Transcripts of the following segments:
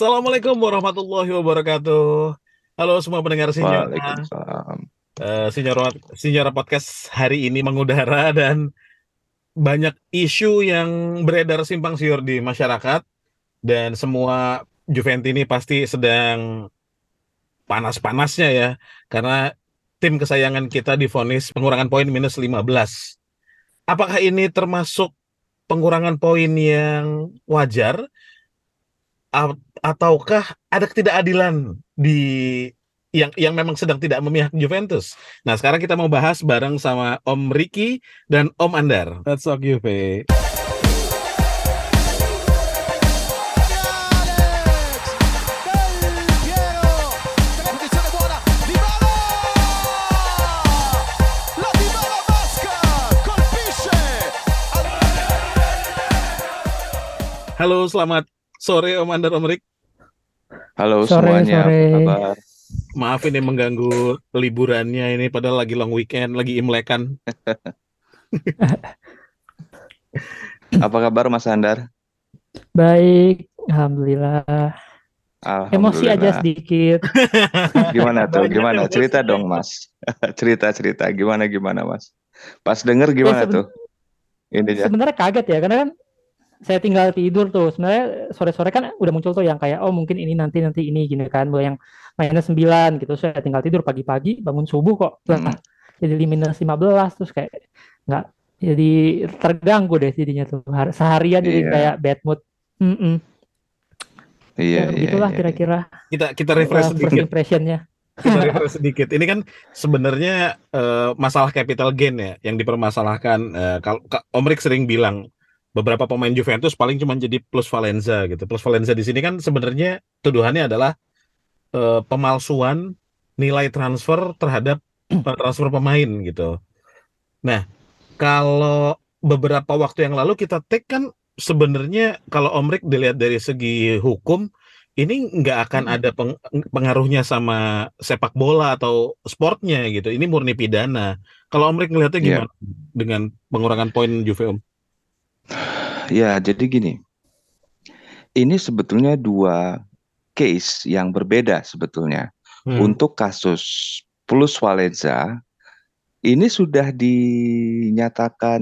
Assalamualaikum warahmatullahi wabarakatuh. Halo semua pendengar Sinyora. Waalaikumsalam. Sinyora, Sinyora Podcast hari ini mengudara dan banyak isu yang beredar simpang siur di masyarakat dan semua Juventini pasti sedang panas-panasnya ya karena tim kesayangan kita divonis pengurangan poin minus 15. Apakah ini termasuk pengurangan poin yang wajar ataukah ada ketidakadilan di yang yang memang sedang tidak memihak Juventus. Nah, sekarang kita mau bahas bareng sama Om Ricky dan Om Andar. Let's talk Juve. Halo, selamat sore Om Andar, Om Rick. Halo Sore, semuanya, sore. apa kabar? Maaf ini mengganggu liburannya ini padahal lagi long weekend, lagi imlekan. Apa kabar Mas Andar? Baik, alhamdulillah. Emosi aja Alhamdulillah. sedikit. Gimana tuh? Gimana? Cerita dong Mas. Cerita-cerita gimana gimana Mas? Pas denger gimana Ya, seben- tuh? Ininya. Sebenarnya kaget ya, karena kan saya tinggal tidur tuh. Sebenarnya sore-sore kan udah muncul tuh yang kayak oh mungkin ini nanti nanti ini gini kan, Bahwa yang minus 9 gitu. Saya tinggal tidur pagi-pagi, bangun subuh kok Hmm. jadi minus 15 terus kayak nggak jadi terganggu deh jadinya tuh. Har- Seharian jadi Iya. kayak bad mood. Mm-mm. Iya, Ya, iya, begitulah iya. kira-kira Kita kita refresh uh, first sedikit. impressionnya. Kita refresh sedikit. Ini kan sebenarnya eh, masalah capital gain ya yang dipermasalahkan. Eh, kalau Om Rick sering bilang beberapa pemain Juventus paling cuma jadi plus Valenza gitu. Plus Valenza di sini kan sebenarnya tuduhannya adalah eh, pemalsuan nilai transfer terhadap transfer pemain gitu. Nah, kalau beberapa waktu yang lalu kita take kan sebenarnya kalau Om Rick dilihat dari segi hukum ini nggak akan Hmm. ada peng- pengaruhnya sama sepak bola atau sportnya gitu. Ini murni pidana. Kalau Om Rick ngelihatnya Iya. gimana dengan pengurangan poin Juve Om? Ya, jadi gini. Ini sebetulnya dua case yang berbeda sebetulnya. Hmm. Untuk kasus Plus Valenza ini sudah dinyatakan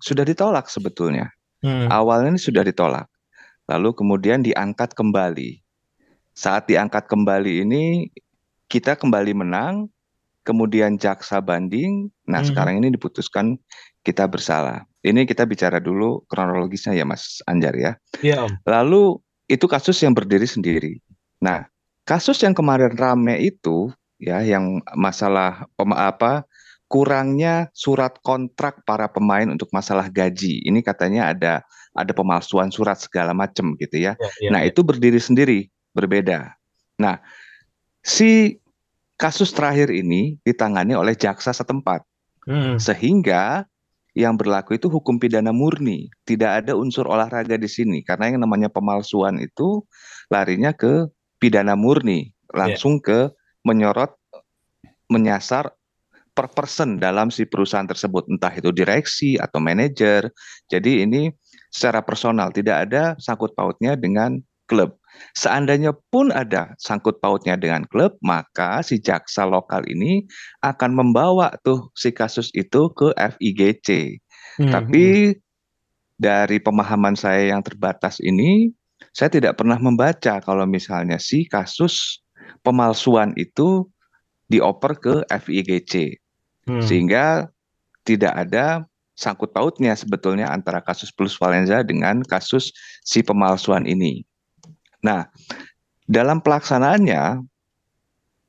sudah ditolak sebetulnya. Hmm. Awalnya ini sudah ditolak, lalu kemudian diangkat kembali. Saat diangkat kembali ini kita kembali menang, kemudian jaksa banding. Nah, Mhm. sekarang ini diputuskan kita bersalah. Ini kita bicara dulu kronologisnya ya, Mas Anjar ya. Iya Om. Lalu itu kasus yang berdiri sendiri. Nah, kasus yang kemarin rame itu ya yang masalah apa kurangnya surat kontrak para pemain untuk masalah gaji. Ini katanya ada ada pemalsuan surat segala macam gitu ya. Iya, iya, Nah, iya. itu berdiri sendiri, berbeda. Nah, si kasus terakhir ini ditangani oleh jaksa setempat Hmm. sehingga yang berlaku itu hukum pidana murni, tidak ada unsur olahraga di sini karena yang namanya pemalsuan itu larinya ke pidana murni, langsung ke menyorot menyasar per person dalam si perusahaan tersebut, entah itu direksi atau manajer. Jadi ini secara personal tidak ada sangkut pautnya dengan klub. Seandainya pun ada sangkut pautnya dengan klub, maka si jaksa lokal ini akan membawa tuh si kasus itu ke FIGC. Hmm. Tapi dari pemahaman saya yang terbatas ini, saya tidak pernah membaca kalau misalnya si kasus pemalsuan itu dioper ke FIGC. Hmm. Sehingga tidak ada sangkut pautnya sebetulnya antara kasus Plus Valenza dengan kasus si pemalsuan ini. Nah, dalam pelaksanaannya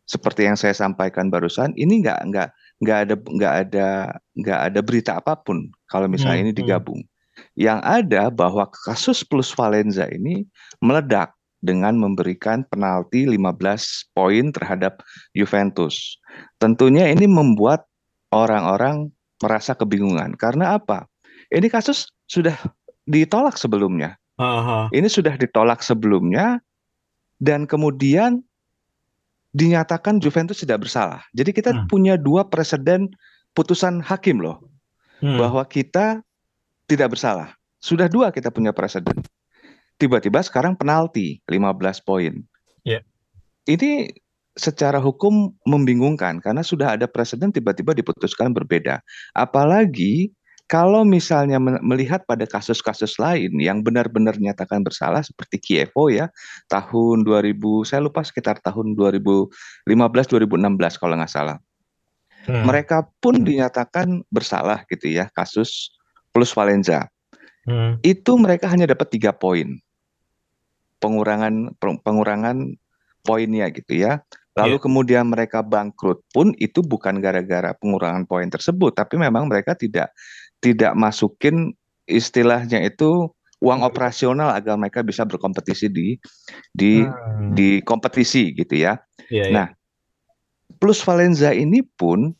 seperti yang saya sampaikan barusan, ini nggak nggak nggak ada nggak ada nggak ada berita apa pun kalau misalnya Hmm, ini hmm. digabung. Yang ada bahwa kasus Plus Valenza ini meledak dengan memberikan penalti 15 poin terhadap Juventus. Tentunya ini membuat orang-orang merasa kebingungan. Karena apa? Ini kasus sudah ditolak sebelumnya. Aha. Ini sudah ditolak sebelumnya dan kemudian dinyatakan Juventus tidak bersalah. Jadi kita Hmm. punya dua presiden putusan hakim loh Hmm. bahwa kita tidak bersalah. Sudah dua kita punya presiden. tiba-tiba sekarang penalti 15 poin. Iya. Ini secara hukum membingungkan karena sudah ada presiden tiba-tiba diputuskan berbeda. Apalagi kalau misalnya melihat pada kasus-kasus lain yang benar-benar nyatakan bersalah seperti Kievo ya tahun 2000 saya lupa sekitar tahun 2015 2016 kalau nggak salah. Hmm. Mereka pun dinyatakan bersalah gitu ya kasus plus Valenza. Hmm. Itu mereka hanya dapat tiga poin pengurangan pengurangan poinnya gitu ya. Lalu Iya. kemudian mereka bangkrut pun itu bukan gara-gara pengurangan poin tersebut, tapi memang mereka tidak tidak masukin istilahnya itu uang operasional agar mereka bisa berkompetisi di di Hmm. di kompetisi gitu ya. Iya, iya. Nah, plus Valenza ini pun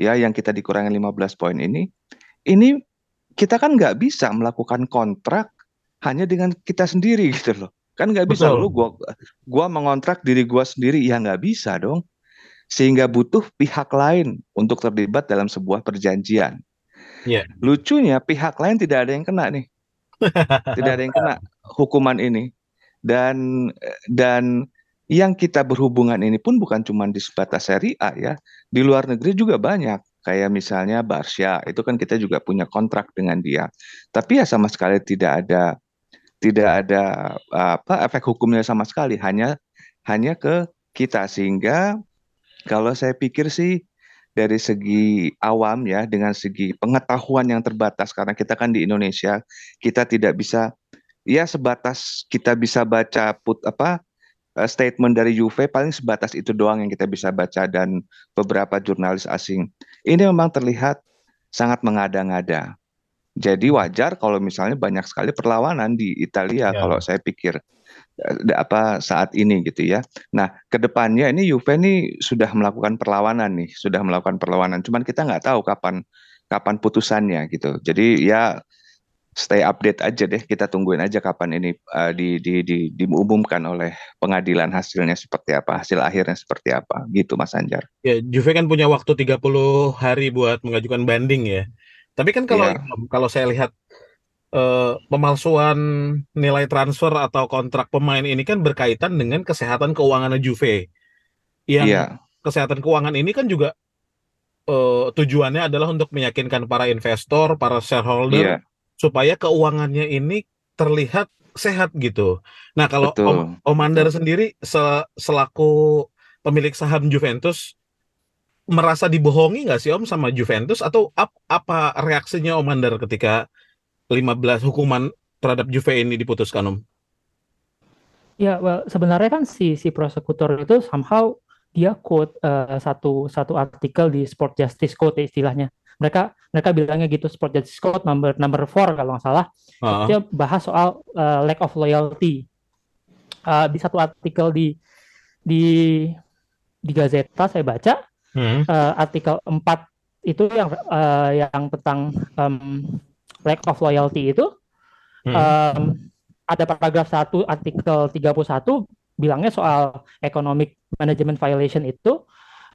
ya yang kita dikurangi 15 poin ini, ini kita kan nggak bisa melakukan kontrak hanya dengan kita sendiri gitu loh. Kan nggak bisa Betul. lu gua gua mengontrak diri gua sendiri ya nggak bisa dong. Sehingga butuh pihak lain untuk terlibat dalam sebuah perjanjian. Iya. Lucunya pihak lain tidak ada yang kena nih. Tidak ada yang kena hukuman ini. Dan dan yang kita berhubungan ini pun bukan cuma di sebatas Serie A ya. Di luar negeri juga banyak. Kayak misalnya Barca, itu kan kita juga punya kontrak dengan dia. Tapi ya sama sekali tidak ada tidak ada apa efek hukumnya sama sekali, hanya hanya ke kita sehingga kalau saya pikir sih dari segi awam ya dengan segi pengetahuan yang terbatas. Karena kita kan di Indonesia kita tidak bisa ya sebatas kita bisa baca put apa eh, statement dari Juve paling sebatas itu doang yang kita bisa baca dan beberapa jurnalis asing. Ini memang terlihat sangat mengada-ngada. Jadi wajar kalau misalnya banyak sekali perlawanan di Italia Ya. kalau saya pikir apa saat ini gitu ya. Nah, ke depannya ini Juve ini sudah melakukan perlawanan nih, sudah melakukan perlawanan. Cuman kita nggak tahu kapan kapan putusannya gitu. Jadi ya stay update aja deh. Kita tungguin aja kapan ini eh, di, di, di, diumumkan oleh pengadilan hasilnya seperti apa, hasil akhirnya seperti apa, gitu Mas Anjar. Ya, Juve kan punya waktu 30 hari buat mengajukan banding ya. Tapi kan kalau Iya. kalau saya lihat eh, pemalsuan nilai transfer atau kontrak pemain ini kan berkaitan dengan kesehatan keuangan Juve. Yang Iya, kesehatan keuangan ini kan juga eh, tujuannya adalah untuk meyakinkan para investor, para shareholder iya, supaya keuangannya ini terlihat sehat gitu. Nah, kalau betul. Om, Om Andar sendiri se- selaku pemilik saham Juventus merasa dibohongi nggak sih Om sama Juventus atau ap- apa reaksinya Om Andar ketika 15 hukuman terhadap Juve ini diputuskan Om? Ya, well, sebenarnya kan si si prosekutor itu somehow dia quote eh, satu satu artikel di Sport Justice Code istilahnya. Mereka mereka bilangnya gitu Sport Justice Code number number 4 kalau nggak salah. Ah, Dia bahas soal eh, lack of loyalty. Eh, di satu artikel di di di Gazeta saya baca hmm, eh, artikel 4 itu yang eh, yang tentang em, lack of loyalty itu hmm, em, ada paragraf 1 artikel 31 bilangnya soal economic management violation itu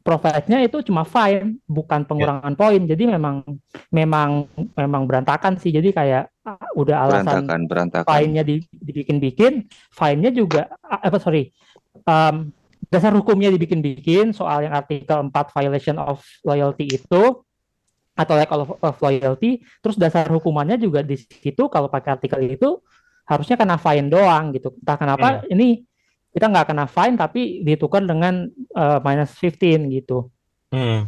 profitnya itu cuma fine bukan pengurangan poin. Jadi memang memang memang berantakan sih. Jadi kayak ah, udah alasan Berantakan, berantakan. fine-nya di- dibikin-bikin fine-nya juga ah, apa sorry em, dasar hukumnya dibikin-bikin soal yang artikel 4 violation of loyalty itu atau lack of, of loyalty terus dasar hukumannya juga di situ kalau pakai artikel itu harusnya kena fine doang gitu. Entah kenapa ini kita nggak kena fine tapi ditukar dengan eh, minus 15 gitu. Hmm.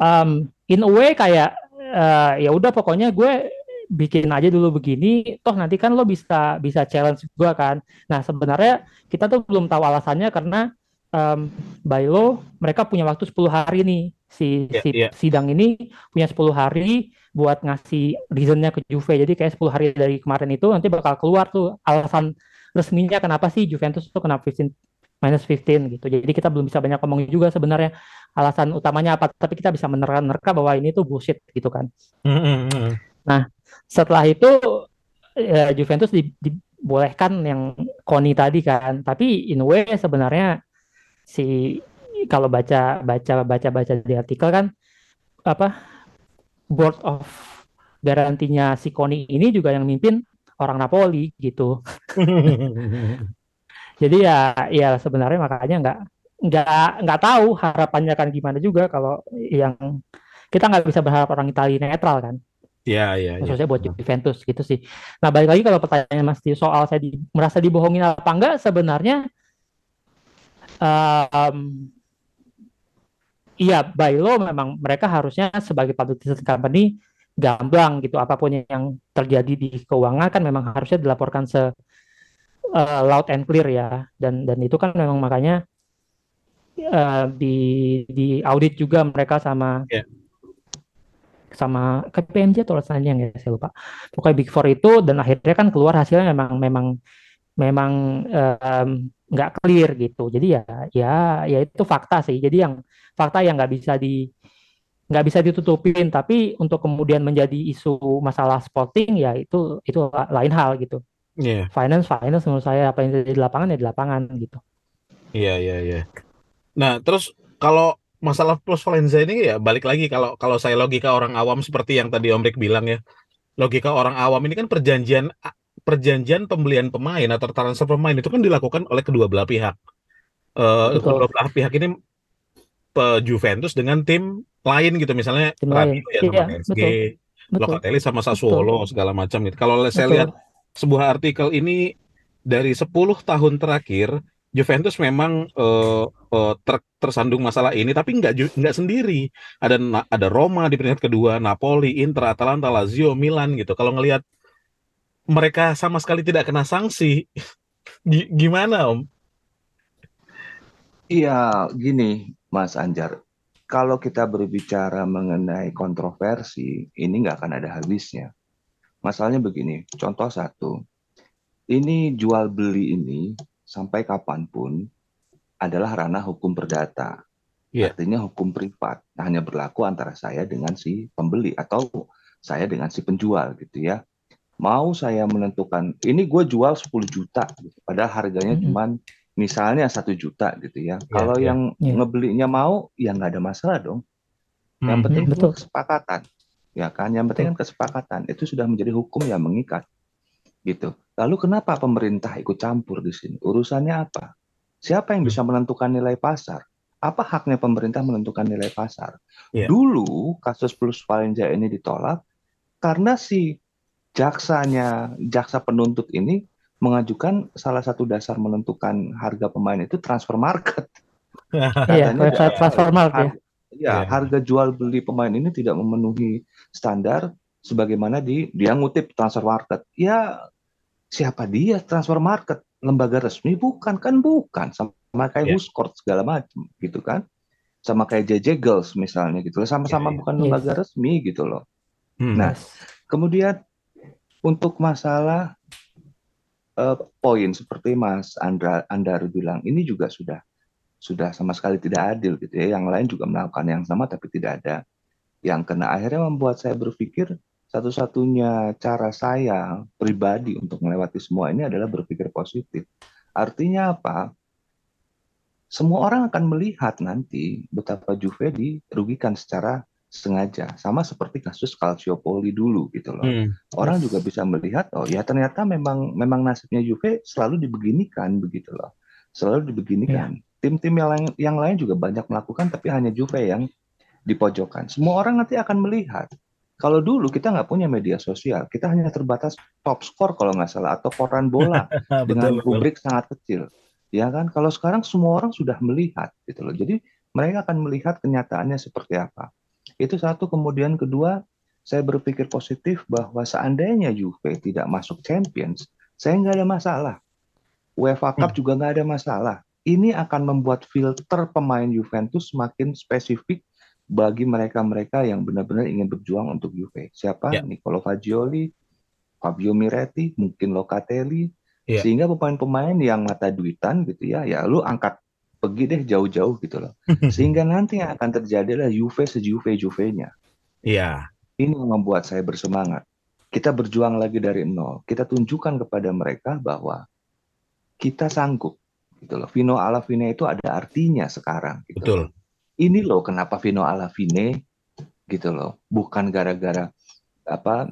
um, in a way kayak eh, ya udah pokoknya gue bikin aja dulu begini toh nanti kan lo bisa bisa challenge gue kan. Nah sebenarnya kita tuh belum tahu alasannya karena um, by law mereka punya waktu 10 hari nih. Si Iya, si iya. sidang ini punya 10 hari buat ngasih reasonnya ke Juve. Jadi kayak 10 hari dari kemarin itu nanti bakal keluar tuh alasan resminya kenapa sih Juventus tuh kena 15 minus 15 gitu. Jadi kita belum bisa banyak ngomong juga sebenarnya alasan utamanya apa tapi kita bisa menerka-nerka bahwa ini tuh bullshit gitu kan. Hmm, hmm, hmm. setelah itu ya, Juventus di- dibolehkan yang Koni tadi kan. Tapi in way sebenarnya si kalau baca baca baca baca di artikel kan apa board of garantinya si Koni ini juga yang mimpin orang Napoli gitu Jadi ya ya sebenarnya makanya nggak nggak nggak tahu harapannya akan gimana juga kalau yang kita nggak bisa berharap orang Italia netral kan. Ya, ya, ya. khususnya buat Juventus gitu sih. Nah balik lagi kalau pertanyaan Mas Tio soal saya di- merasa dibohongin apa enggak sebenarnya um, iya by law memang mereka harusnya sebagai public listed company gamblang gitu. Apa pun yang terjadi di keuangan kan memang harusnya dilaporkan se uh, loud and clear ya. Dan dan itu kan memang makanya uh, di di audit juga mereka sama Ya. sama KPMG atau lainnya ya saya lupa. Pokoknya Big Four itu dan akhirnya kan keluar hasilnya memang memang memang em, nggak clear gitu. Jadi ya ya ya itu fakta sih. Jadi yang fakta yang nggak bisa di nggak bisa ditutupin. Tapi untuk kemudian menjadi isu masalah sporting ya itu itu la- lain hal gitu. Iya, finance finance menurut saya apa yang terjadi di lapangan ya di lapangan gitu. Iya, iya, iya. Nah, terus kalau masalah plus Valenza ini ya balik lagi. Kalau kalau saya logika orang awam seperti yang tadi Om Rik bilang ya. Logika orang awam ini kan perjanjian perjanjian pembelian pemain atau transfer pemain itu kan dilakukan oleh kedua belah pihak. Eh, Betul. kedua belah pihak ini pe- Juventus dengan tim lain gitu misalnya Tim lain. Ya Iya, sama PSG, betul Locatelli sama Sassuolo segala macam gitu. Kalau saya Betul. lihat sebuah artikel ini dari 10 tahun terakhir Juventus memang eh, eh, ter- tersandung masalah ini tapi nggak nggak sendiri. Ada ada Roma di peringkat kedua, Napoli, Inter, Atalanta, Lazio, Milan gitu. Kalau ngelihat mereka sama sekali tidak kena sanksi, gi- gimana Om? Iya, gini, Mas Anjar. Kalau kita berbicara mengenai kontroversi, ini nggak akan ada habisnya. Masalahnya begini, contoh satu, ini jual beli ini sampai kapan pun adalah ranah hukum perdata. Iya. Artinya hukum privat, hanya berlaku antara saya dengan si pembeli atau saya dengan si penjual gitu ya. Mau saya menentukan, ini gue jual 10 juta, gitu. padahal harganya Mhm. cuman misalnya satu juta gitu ya. Kalau iya. yang Iya. ngebelinya mau, ya nggak ada masalah dong. Yang Hmm. penting kan betul. kesepakatan, ya kan? Yang penting kan kesepakatan. Itu sudah menjadi hukum yang mengikat, gitu. Lalu kenapa pemerintah ikut campur di sini? Urusannya apa? Siapa yang Hmm. bisa menentukan nilai pasar? Apa haknya pemerintah menentukan nilai pasar? Iya. Dulu kasus Plus Valenza ini ditolak karena si jaksanya, jaksa penuntut ini mengajukan salah satu dasar menentukan harga pemain itu transfer market. Iya, website da- Transfermarkt ya. har- ya, Iya. harga jual beli pemain ini tidak memenuhi standar sebagaimana di dia ngutip transfer market. Ya, siapa dia transfer market? Lembaga resmi bukan kan bukan sama kayak Iya. Huskort segala macam gitu kan. Sama kayak JJ Girls misalnya gitu loh. Sama-sama Iya, iya. bukan Yes. lembaga resmi gitu loh. Hmm. Nah. Kemudian untuk masalah eh, poin seperti Mas Andra Andar bilang ini juga sudah sudah sama sekali tidak adil gitu ya. Yang lain juga melakukan yang sama tapi tidak ada yang kena. Akhirnya membuat saya berpikir satu-satunya cara saya pribadi untuk melewati semua ini adalah berpikir positif. Artinya apa? Semua orang akan melihat nanti betapa Juve dirugikan secara sengaja. Sama seperti kasus Calciopoli dulu gitu loh. Hmm. orang juga bisa melihat oh ya ternyata memang memang nasibnya Juve selalu dibeginikan begitu loh. Selalu dibeginikan. Tim-tim yang lain yang lain juga banyak melakukan tapi hanya Juve yang dipojokkan. Semua orang nanti akan melihat. Kalau dulu kita nggak punya media sosial kita hanya terbatas top score kalau nggak salah atau koran bola. Dengan betul, sangat kecil. Ya kan? Kalau sekarang semua orang sudah melihat gitu loh. Jadi mereka akan melihat kenyataannya seperti apa itu satu kemudian kedua saya berpikir positif bahwa seandainya Juve tidak masuk Champions, saya nggak ada masalah. UEFA Cup Hmm. juga nggak ada masalah. Ini akan membuat filter pemain Juventus semakin spesifik bagi mereka-mereka yang benar-benar ingin berjuang untuk Juve. Siapa? Ya. Nicolo Fagioli, Fabio Miretti, mungkin Locatelli, Ya. sehingga pemain-pemain yang mata duitan gitu ya, ya lu angkat pergi deh jauh-jauh gitu loh. Sehingga nanti yang akan terjadi adalah Juve sejuve-juvenya. Iya. Ini yang membuat saya bersemangat. Kita berjuang lagi dari nol. Kita tunjukkan kepada mereka bahwa kita sanggup. Gitu loh. Vino Alavine itu ada artinya sekarang. Gitu Betul. loh. Ini loh kenapa Vino Alavine gitu loh. Bukan gara-gara apa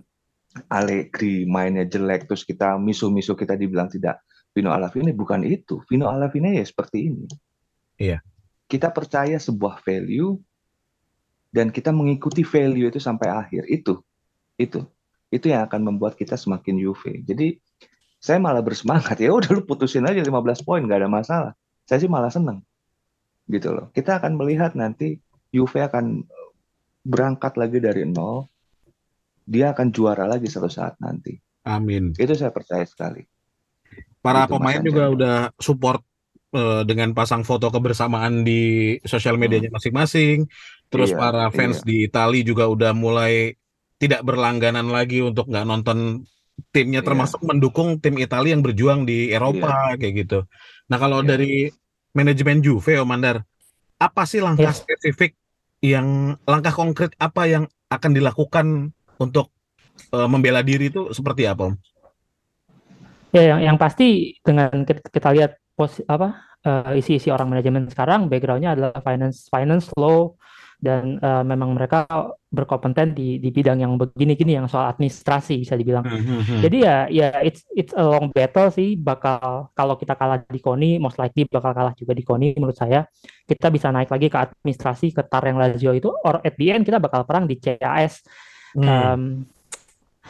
Allegri mainnya jelek terus kita misu-misu kita dibilang tidak Vino Alavine bukan itu. Vino Alavine ya seperti ini. Iya. Kita percaya sebuah value dan kita mengikuti value itu sampai akhir. Itu. Itu. Itu yang akan membuat kita semakin Juve. Jadi saya malah bersemangat ya udah lu putusin aja 15 poin nggak ada masalah. Saya sih malah seneng. Gitu loh. Kita akan melihat nanti Juve akan berangkat lagi dari nol. Dia akan juara lagi suatu saat nanti. Amin. Itu saya percaya sekali. Para Gitu, pemain juga udah support eh, dengan pasang foto kebersamaan di sosial medianya masing-masing. Terus Iya, para fans iya. di Itali juga udah mulai tidak berlangganan lagi untuk nggak nonton timnya, Iya. termasuk mendukung tim Italia yang berjuang di Eropa kayak gitu. Nah kalau Iya. dari manajemen Juve, Om Mandar, apa sih langkah Yes. spesifik yang langkah konkret apa yang akan dilakukan untuk eh, membela diri itu seperti apa, Om? Ya, yang, yang pasti dengan kita, kita lihat pos apa eh, isi-isi orang manajemen sekarang backgroundnya adalah finance finance law dan eh, memang mereka berkompeten di di bidang yang begini-gini yang soal administrasi bisa dibilang. Hmm. Jadi ya ya it's it's a long battle sih bakal kalau kita kalah di KONI most likely bakal kalah juga di KONI menurut saya. Kita bisa naik lagi ke administrasi ke tar yang Lazio itu or at the end kita bakal perang di CAS. Hmm. Um,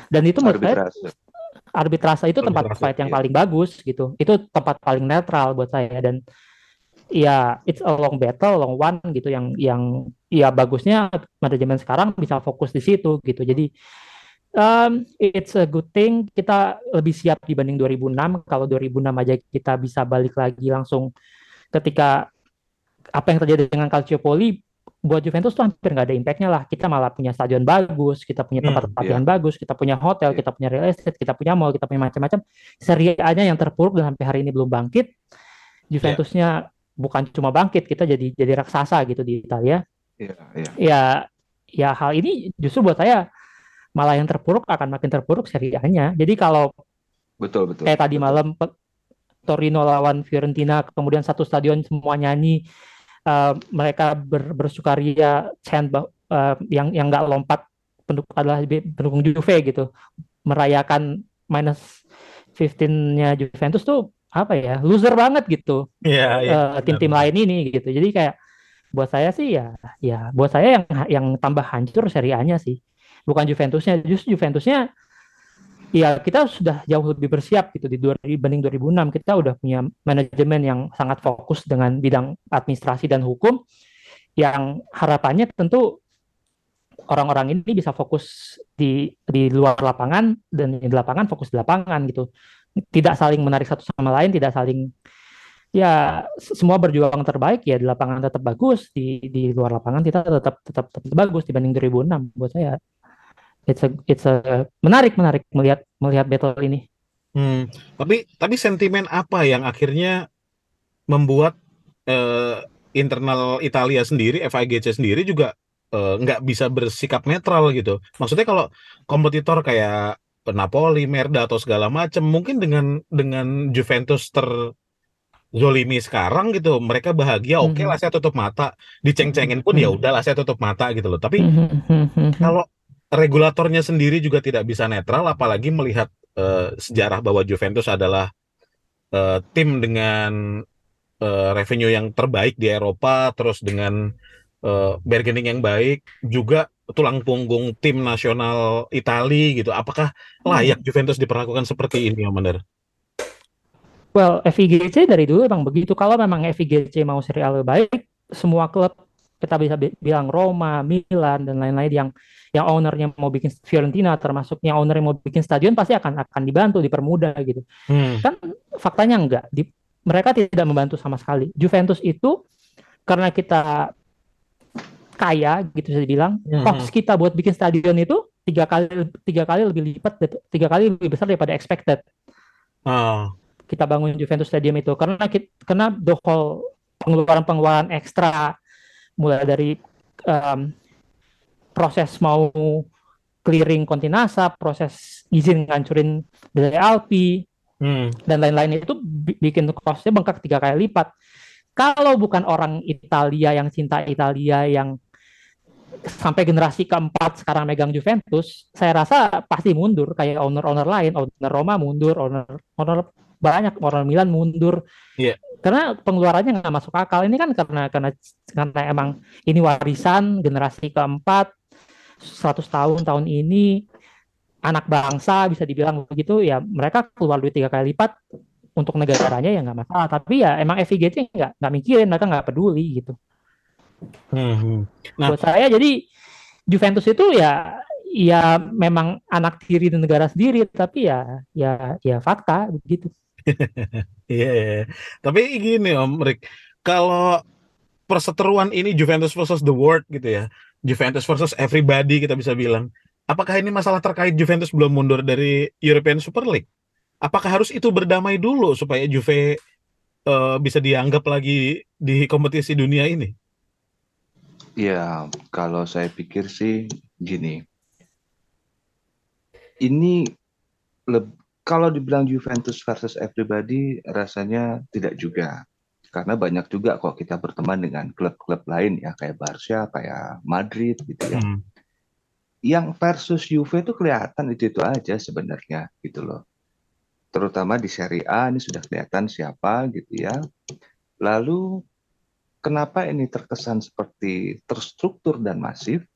dan itu menurut saya. Arbitrase itu tempat Arbitrase, fight yang iya. paling bagus gitu. Itu tempat paling netral buat saya dan ya it's a long battle, long one gitu yang yang ya bagusnya manajemen sekarang bisa fokus di situ gitu. Jadi um, it's a good thing kita lebih siap dibanding 2006. Kalau 2006 aja kita bisa balik lagi langsung ketika apa yang terjadi dengan Calciopoli buat Juventus tuh hampir nggak ada impactnya lah. Kita malah punya stadion bagus, kita punya tempat Hmm, latihan bagus, kita punya hotel, Iya. kita punya real estate, kita punya mall, kita punya macam-macam. Serie A-nya yang terpuruk dan sampai hari ini belum bangkit. Juventusnya bukan cuma bangkit, kita jadi jadi raksasa gitu di Italia. Iya, iya. Ya, ya hal ini justru buat saya malah yang terpuruk akan makin terpuruk Serie A-nya. Jadi kalau Betul, betul. kayak tadi betul. malam Torino lawan Fiorentina kemudian satu stadion semua nyanyi eh, mereka ber, bersukaria chant eh, yang yang nggak lompat pendukung adalah pendukung Juve gitu. Merayakan minus 15-nya Juventus tuh apa ya loser banget gitu. Iya, iya. eh, tim-tim lain ini gitu. Jadi kayak buat saya sih ya ya buat saya yang yang tambah hancur Serie A-nya sih. Bukan Juventusnya justru Juventusnya ya kita sudah jauh lebih bersiap gitu di dibanding 2006 kita udah punya manajemen yang sangat fokus dengan bidang administrasi dan hukum yang harapannya tentu orang-orang ini bisa fokus di di luar lapangan dan di lapangan fokus di lapangan gitu. Tidak saling menarik satu sama lain tidak saling ya semua berjuang terbaik ya di lapangan tetap bagus di di luar lapangan kita tetap tetap tetap bagus dibanding 2006 buat saya it's a it's a menarik menarik melihat melihat battle ini Hmm, tapi tapi sentimen apa yang akhirnya membuat eh, internal Italia sendiri, FIGC sendiri juga eh, nggak bisa bersikap netral gitu. Maksudnya kalau kompetitor kayak Napoli, Merda atau segala macam, mungkin dengan dengan Juventus terzolimi sekarang gitu, mereka bahagia, oke Mhm. lah saya tutup mata, diceng-cengin pun ya Mhm. udahlah saya tutup mata gitu loh. Tapi Mhm. kalau regulatornya sendiri juga tidak bisa netral, apalagi melihat eh, sejarah bahwa Juventus adalah eh, tim dengan eh, revenue yang terbaik di Eropa, terus dengan eh, bargaining yang baik, juga tulang punggung tim nasional Italia gitu. Apakah layak Juventus diperlakukan seperti ini, Om Mandar? Well, FIGC dari dulu emang begitu. Kalau memang FIGC mau serial baik, semua klub kita bisa bi- bilang Roma, Milan dan lain-lain yang yang ownernya mau bikin Fiorentina termasuk yang owner yang mau bikin stadion pasti akan akan dibantu, dipermudah gitu. Hmm. Kan faktanya enggak. Di, mereka tidak membantu sama sekali. Juventus itu karena kita kaya gitu bisa dibilang, cost kita buat bikin stadion itu tiga kali tiga kali lebih lipat tiga kali lebih besar daripada expected Ah, kita bangun Juventus Stadium itu karena kita, karena the whole pengeluaran-pengeluaran ekstra mulai dari em, proses mau clearing kontinasa, proses izin ngancurin dari Alpi hmm. dan lain-lain itu bi- bikin costnya bengkak tiga kali lipat. Kalau bukan orang Italia yang cinta Italia yang sampai generasi keempat sekarang megang Juventus, saya rasa pasti mundur kayak owner-owner lain, owner Roma mundur, owner owner banyak owner Milan mundur. Iya. Karena pengeluarannya nggak masuk akal. Ini kan karena karena karena emang ini warisan generasi keempat 100 tahun tahun ini anak bangsa bisa dibilang begitu ya mereka keluar duit tiga kali lipat untuk negaranya ya nggak masalah tapi ya emang FIGC nggak nggak mikirin mereka nggak peduli gitu Hmm, hmm. Nah. buat saya jadi Juventus itu ya ya memang anak tiri di negara sendiri tapi ya ya ya fakta begitu Iya, iya. Tapi gini Om Rick, kalau perseteruan ini Juventus versus the world gitu ya, Juventus versus everybody kita bisa bilang, apakah ini masalah terkait Juventus belum mundur dari European Super League? Apakah harus itu berdamai dulu supaya Juve eh, bisa dianggap lagi di kompetisi dunia ini? Ya, kalau saya pikir sih gini. Ini kalau dibilang Juventus versus everybody rasanya tidak juga. Karena banyak juga kok kita berteman dengan klub-klub lain ya kayak Barca, kayak Madrid gitu ya. Hmm. Yang versus Juve itu kelihatan itu-itu aja sebenarnya gitu loh. Terutama di Serie A ini sudah kelihatan siapa gitu ya. Lalu kenapa ini terkesan seperti terstruktur dan masif?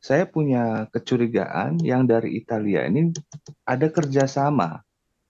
Saya punya kecurigaan yang dari Italia ini ada kerjasama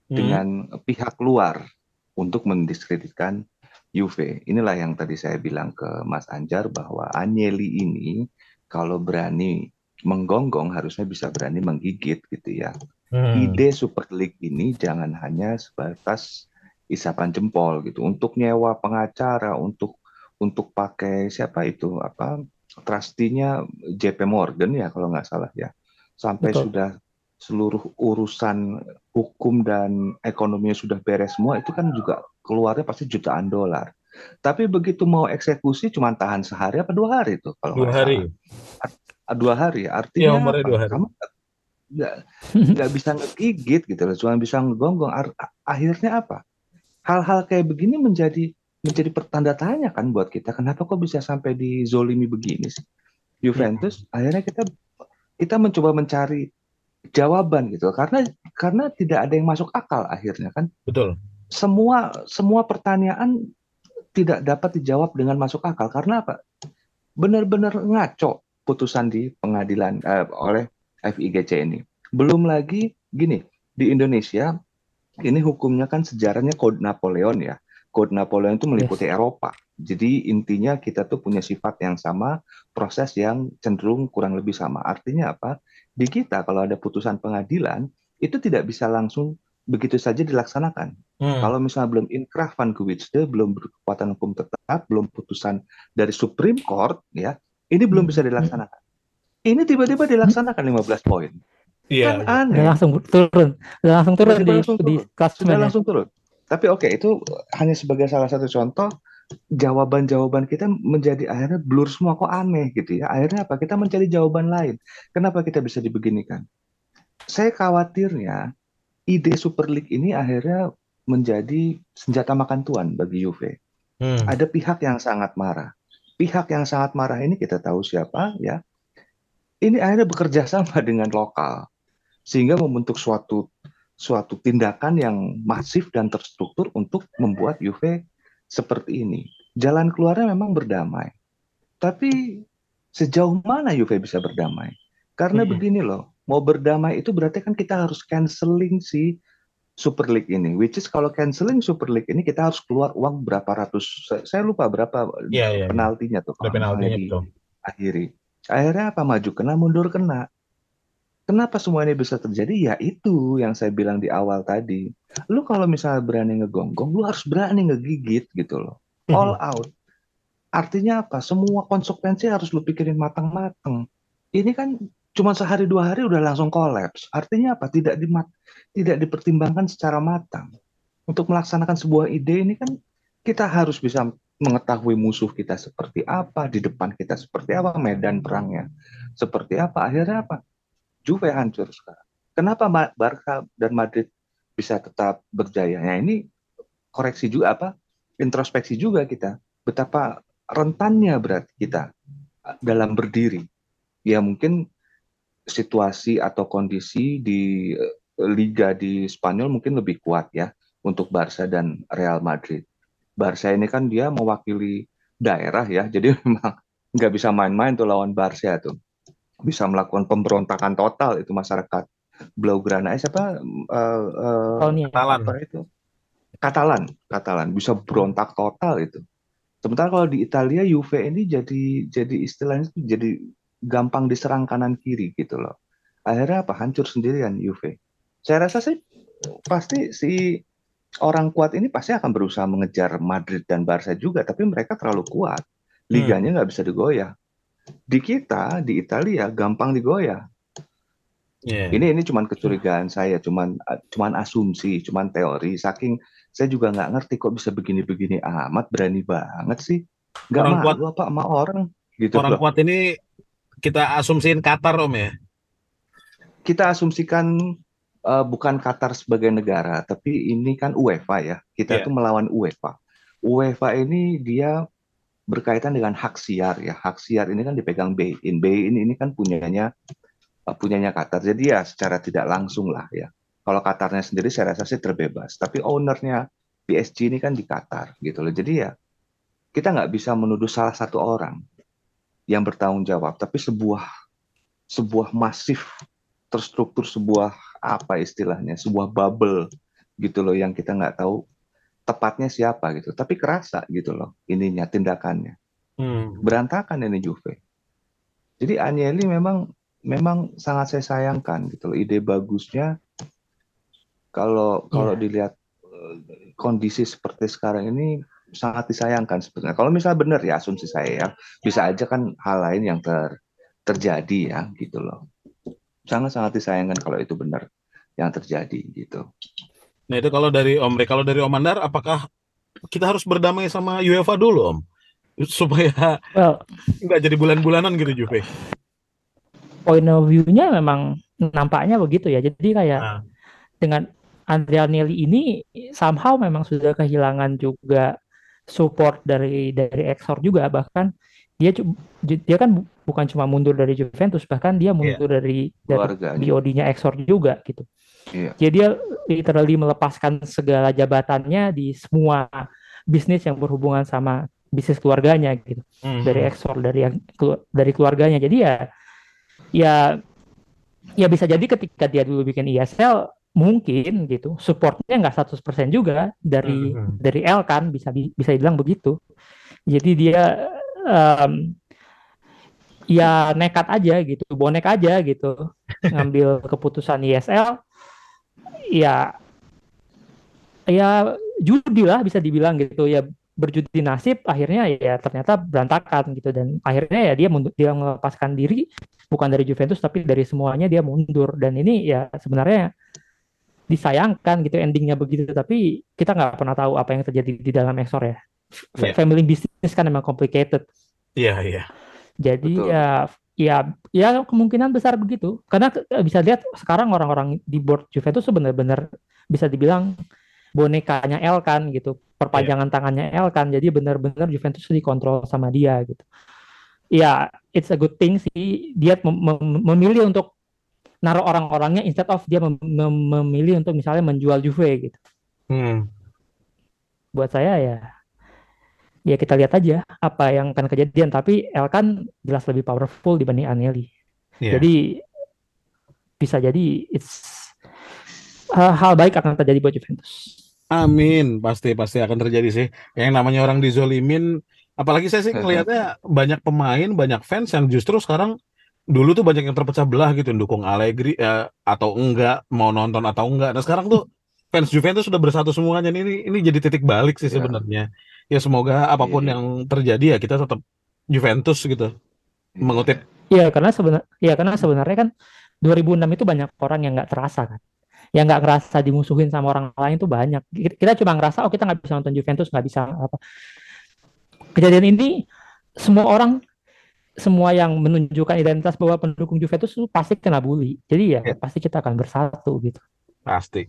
Hmm. dengan pihak luar untuk mendiskreditkan Juve. Inilah yang tadi saya bilang ke Mas Anjar bahwa Agnelli ini kalau berani menggonggong harusnya bisa berani menggigit gitu ya. Hmm. Ide Super League ini jangan hanya sebatas isapan jempol gitu. Untuk nyewa pengacara, untuk untuk pakai siapa itu apa trustinya JP Morgan ya kalau nggak salah ya. Sampai Betul. sudah seluruh urusan hukum dan ekonominya sudah beres semua itu kan juga keluarnya pasti jutaan dolar. Tapi begitu mau eksekusi cuma tahan sehari apa dua hari tuh kalau Dua hari. salah. Dua hari. Artinya umurnya apa? dua hari. Kamu nggak nggak bisa ngegigit gitu loh, cuma bisa ngegonggong. Akhirnya apa? Hal-hal kayak begini menjadi menjadi pertanda tanya kan buat kita. Kenapa kok bisa sampai dizolimi begini sih? Juventus akhirnya kita kita mencoba mencari jawaban gitu karena karena tidak ada yang masuk akal akhirnya kan Betul. Semua semua pertanyaan tidak dapat dijawab dengan masuk akal. Karena apa? Benar-benar ngaco putusan di pengadilan eh, oleh FIGC ini. Belum lagi gini di Indonesia ini hukumnya kan sejarahnya Code Napoleon ya. Code Napoleon itu meliputi Eropa. Jadi intinya kita tuh punya sifat yang sama proses yang cenderung kurang lebih sama. Artinya apa? Di kita kalau ada putusan pengadilan itu tidak bisa langsung begitu saja dilaksanakan Hmm. kalau misalnya belum inkrah van Gewitste, belum berkekuatan hukum tetap, belum putusan dari Supreme Court, ya, ini belum bisa dilaksanakan. Ini tiba-tiba dilaksanakan 15 poin. Iya. Kan aneh. langsung turun udah langsung turun di langsung di turun. klasemen Sudah langsung turun. Tapi oke, itu hanya sebagai salah satu contoh jawaban-jawaban kita menjadi akhirnya blur semua kok aneh gitu ya. Akhirnya apa? Kita mencari jawaban lain. Kenapa kita bisa dibeginikan? Saya khawatirnya ide Super League ini akhirnya menjadi senjata makan tuan bagi Juve. Hmm. ada pihak yang sangat marah. Pihak yang sangat marah ini kita tahu siapa ya. Ini akhirnya bekerja sama dengan lokal sehingga membentuk suatu suatu tindakan yang masif dan terstruktur untuk membuat Juve seperti ini. Jalan keluarnya memang berdamai. Tapi sejauh mana Juve bisa berdamai? Karena Hmm. begini loh, mau berdamai itu berarti kan kita harus canceling si Super League ini, which is kalau canceling Super League ini kita harus keluar uang berapa ratus, saya, lupa berapa Iya, iya. penaltinya tuh kalau penaltinya betul. diakhiri. Akhirnya apa maju kena mundur kena. Kenapa semua ini bisa terjadi? Ya itu yang saya bilang di awal tadi. Lu kalau misalnya berani ngegonggong, lu harus berani ngegigit gitu loh. All out. Artinya apa? Semua konsekuensi harus lu pikirin matang-matang. Ini kan cuma sehari dua hari udah langsung kolaps. Artinya apa? Tidak dimat tidak dipertimbangkan secara matang. Untuk melaksanakan sebuah ide ini kan kita harus bisa mengetahui musuh kita seperti apa, di depan kita seperti apa, medan perangnya seperti apa. Akhirnya apa? Juve hancur sekarang. Kenapa Barca dan Madrid bisa tetap berjaya? Nah ini koreksi juga apa? Introspeksi juga kita. Betapa rentannya berarti kita dalam berdiri. ya mungkin situasi atau kondisi di eh, liga di Spanyol mungkin lebih kuat ya untuk Barca dan Real Madrid. Barca ini kan dia mewakili daerah ya, jadi memang nggak bisa main-main tuh lawan Barca tuh. Bisa melakukan pemberontakan total itu masyarakat Blaugrana. Eh siapa? Eh, eh, Tahunnya. Katalan. apa itu? Katalan, Katalan bisa berontak total itu. Sementara kalau di Italia Juve ini jadi jadi istilahnya itu jadi gampang diserang kanan kiri gitu loh. Akhirnya apa? Hancur sendirian Juve. Saya rasa sih pasti si orang kuat ini pasti akan berusaha mengejar Madrid dan Barca juga, tapi mereka terlalu kuat. Liganya nggak bisa digoyah. Di kita di Italia gampang digoyah. Iya. Ini ini cuman kecurigaan saya, cuman cuman asumsi, cuman teori. Saking saya juga nggak ngerti kok bisa begini-begini amat, berani banget sih. Nggak Orang malu apa sama orang gitu Orang loh. kuat ini kita asumsiin Qatar Om ya. Kita asumsikan eh, bukan Qatar sebagai negara, tapi ini kan UEFA ya. Kita Iya. tuh melawan UEFA. UEFA ini dia berkaitan dengan hak siar ya. Hak siar ini kan dipegang BeIN. BeIN ini kan punyanya eh, punyanya Qatar. Jadi ya secara tidak langsung lah ya. Kalau Qatarnya sendiri saya rasa sih terbebas. Tapi ownernya PSG ini kan di Qatar gitu loh. Jadi ya kita nggak bisa menuduh salah satu orang yang bertanggung jawab, tapi sebuah sebuah masif terstruktur sebuah apa istilahnya, sebuah bubble gitu loh yang kita nggak tahu tepatnya siapa gitu. Tapi kerasa gitu loh ininya tindakannya Hmm. berantakan ini Juve. Jadi Agnelli memang memang sangat saya sayangkan gitu loh. Ide bagusnya kalau kalau Iya. dilihat eh, kondisi seperti sekarang ini sangat disayangkan sebenarnya. Kalau misalnya benar ya asumsi saya ya, bisa aja kan hal lain yang ter terjadi ya gitu loh. Sangat-sangat disayangkan kalau itu benar yang terjadi gitu. Nah itu kalau dari Om Rey, kalau dari Om Andar, apakah kita harus berdamai sama UEFA dulu Om? Supaya Well, nggak jadi bulan-bulanan gitu Juve. point of view-nya memang nampaknya begitu ya. Jadi kayak Nah. dengan Andrea Nelly ini somehow memang sudah kehilangan juga support dari dari Exor juga bahkan dia dia kan bu- bukan cuma mundur dari Juventus bahkan dia mundur dari dari Keluarganya. BOD-nya Exor juga gitu. Iya. Jadi dia literally melepaskan segala jabatannya di semua bisnis yang berhubungan sama bisnis keluarganya gitu Hmm. dari Exor dari yang dari keluarganya jadi ya ya ya bisa jadi ketika dia dulu bikin ISL mungkin gitu supportnya nggak 100% juga dari Mhm. dari L kan bisa bisa dibilang begitu. Jadi dia em, ya nekat aja gitu bonek aja gitu ngambil keputusan ISL ya ya judi lah bisa dibilang gitu ya berjudi nasib akhirnya ya ternyata berantakan gitu. Dan akhirnya ya dia mundur, dia melepaskan diri bukan dari Juventus tapi dari semuanya dia mundur. Dan ini ya sebenarnya disayangkan gitu endingnya begitu. Tapi kita nggak pernah tahu apa yang terjadi di dalam Exor ya. Iya. family business kan memang complicated. Iya iya. jadi Betul. ya ya ya kemungkinan besar begitu. Karena ke- bisa lihat sekarang orang-orang di board Juventus tuh benar-benar bisa dibilang bonekanya L kan gitu perpanjangan tangannya L kan. Jadi benar-benar Juventus dikontrol sama dia gitu. Ya it's a good thing sih. Dia mem- mem- memilih untuk naruh orang-orangnya instead of dia mem- mem- memilih untuk misalnya menjual Juve gitu Hmm. buat saya ya ya kita lihat aja apa yang akan kejadian tapi El kan jelas lebih powerful dibanding Anelli Iya. jadi bisa jadi it's uh, hal baik akan terjadi buat Juventus Amin, pasti pasti akan terjadi sih. Yang namanya orang dizolimin, apalagi saya sih ngelihatnya banyak pemain, banyak fans yang justru sekarang dulu tuh banyak yang terpecah belah gitu, dukung Allegri ya, atau enggak, mau nonton atau enggak. Nah sekarang tuh fans Juventus sudah bersatu semuanya. Ini ini jadi titik balik sih Ya. sebenarnya. Ya semoga apa pun Iya. yang terjadi ya kita tetap Juventus gitu. Mengutip Iya karena sebenarnya ya karena sebenarnya kan 2006 itu banyak orang yang nggak terasa kan yang nggak ngerasa dimusuhin sama orang lain itu banyak kita cuma ngerasa oh kita nggak bisa nonton Juventus nggak bisa apa kejadian ini semua orang semua yang menunjukkan identitas bahwa pendukung Juventus itu pasti kena bully jadi ya Ya. pasti kita akan bersatu gitu pasti.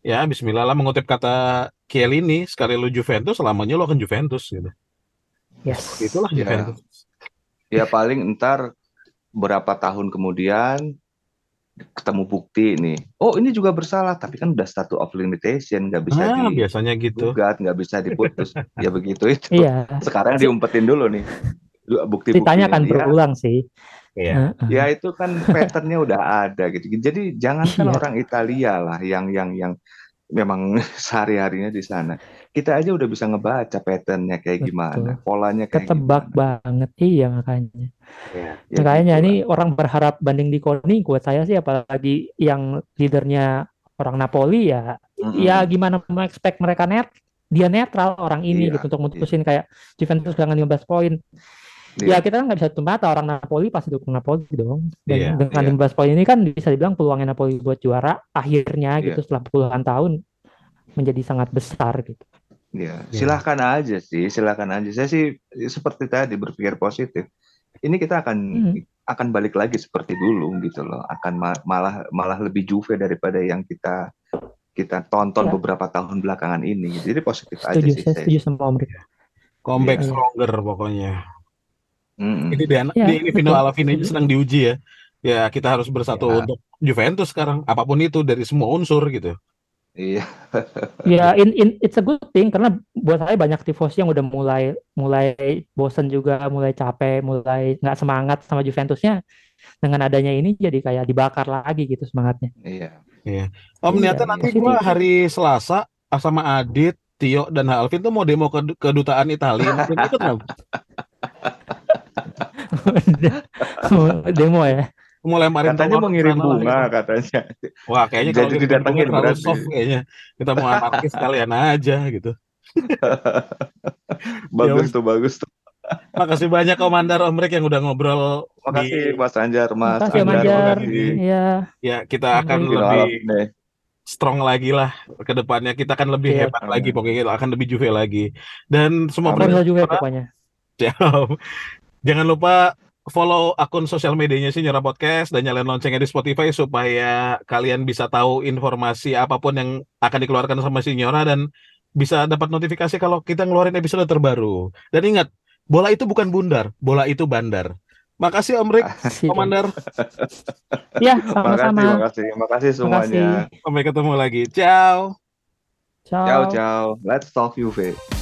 Ya Bismillah lah mengutip kata Chiellini, sekali lu Juventus, selamanya lu akan Juventus gitu. yes Itulah Ya. Juventus. Ya paling ntar berapa tahun kemudian ketemu bukti nih. Oh ini juga bersalah, tapi kan udah statute of limitation, nggak bisa Nah, biasanya gitu. digugat, nggak bisa diputus. ya begitu itu. Iya. Sekarang diumpetin dulu nih bukti Ceritanya akan dia. berulang sih. Iya. Heeh. Ya itu kan patternnya udah ada gitu. Jadi jangankan Iya. orang Italia lah yang yang yang memang sehari-harinya di sana. Kita aja udah bisa ngebaca patternnya kayak Betul. gimana, polanya kayak Ketebak gimana. banget. Iya makanya. Iya. Ya Makanya gitu ini lah. orang berharap banding di Koni buat saya sih apalagi yang leadernya orang Napoli ya Mm-mm. ya gimana mau expect mereka net dia netral orang ini Iya, gitu untuk mutusin kayak Juventus kehilangan 15 poin. Iya. Ya kita kan nggak bisa mata orang Napoli pasti dukung Napoli dong. Dan Iya, dengan iya. 15 poin ini kan bisa dibilang peluangnya Napoli buat juara akhirnya Iya. gitu setelah puluhan tahun menjadi sangat besar gitu. Ya, Ya. silahkan aja sih, silahkan aja. Saya sih seperti tadi berpikir positif. Ini kita akan Hmm. akan balik lagi seperti dulu gitu loh. Akan ma- malah malah lebih Juve daripada yang kita kita tonton Ya. beberapa tahun belakangan ini. Jadi positif aja Setuju, sih saya saya. setuju sama Om. Comeback Iya. stronger pokoknya. Mm-mm. Ini dan Iya, di ini Vino betul. Alvin ini sedang diuji ya. Ya kita harus bersatu Iya. untuk Juventus sekarang. Apa pun itu dari semua unsur gitu. Iya, Ya, in, in, it's a good thing karena buat saya banyak tifosi yang udah mulai mulai bosen juga, mulai capek, mulai nggak semangat sama Juventusnya. Dengan adanya ini jadi kayak dibakar lagi gitu semangatnya. iya. Om Iya, niatnya nanti gua hari Selasa ah, sama Adit, Tio dan Alvin tuh mau demo ke kedutaan Italia. Mungkin ikut nggak? Demo ya. Mau lemparin Katanya mau ngirim bunga gitu. katanya. Wah, kayaknya Jadi kalau didatengin berarti. soft kayaknya. Kita mau anarkis sekalian aja gitu. Bagus wes. tuh, bagus tuh. Makasih banyak Komandar Om Rek yang udah ngobrol Makasih di Mas Anjar, Mas Makasih Anjar, Anjar. Iya. ya kita akan lebih deh. strong lagi lah ke depannya. Kita akan lebih Iya. hebat lagi pokoknya kita akan lebih juve lagi. Dan semua Amin. Forza juga pendengar pokoknya. Siap. Jangan lupa follow akun sosial medianya Sinyora Podcast dan nyalain loncengnya di Spotify supaya kalian bisa tahu informasi apa pun yang akan dikeluarkan sama Sinyora dan bisa dapat notifikasi kalau kita ngeluarin episode terbaru. Dan ingat, bola itu bukan bundar, bola itu bandar. Makasih Om Rik, Sip. Komandar. Ya, Makasih, sama-sama. makasih, makasih semuanya. Makasih. Sampai ketemu lagi. Ciao. Ciao. Ciao, ciao. Let's talk Juve.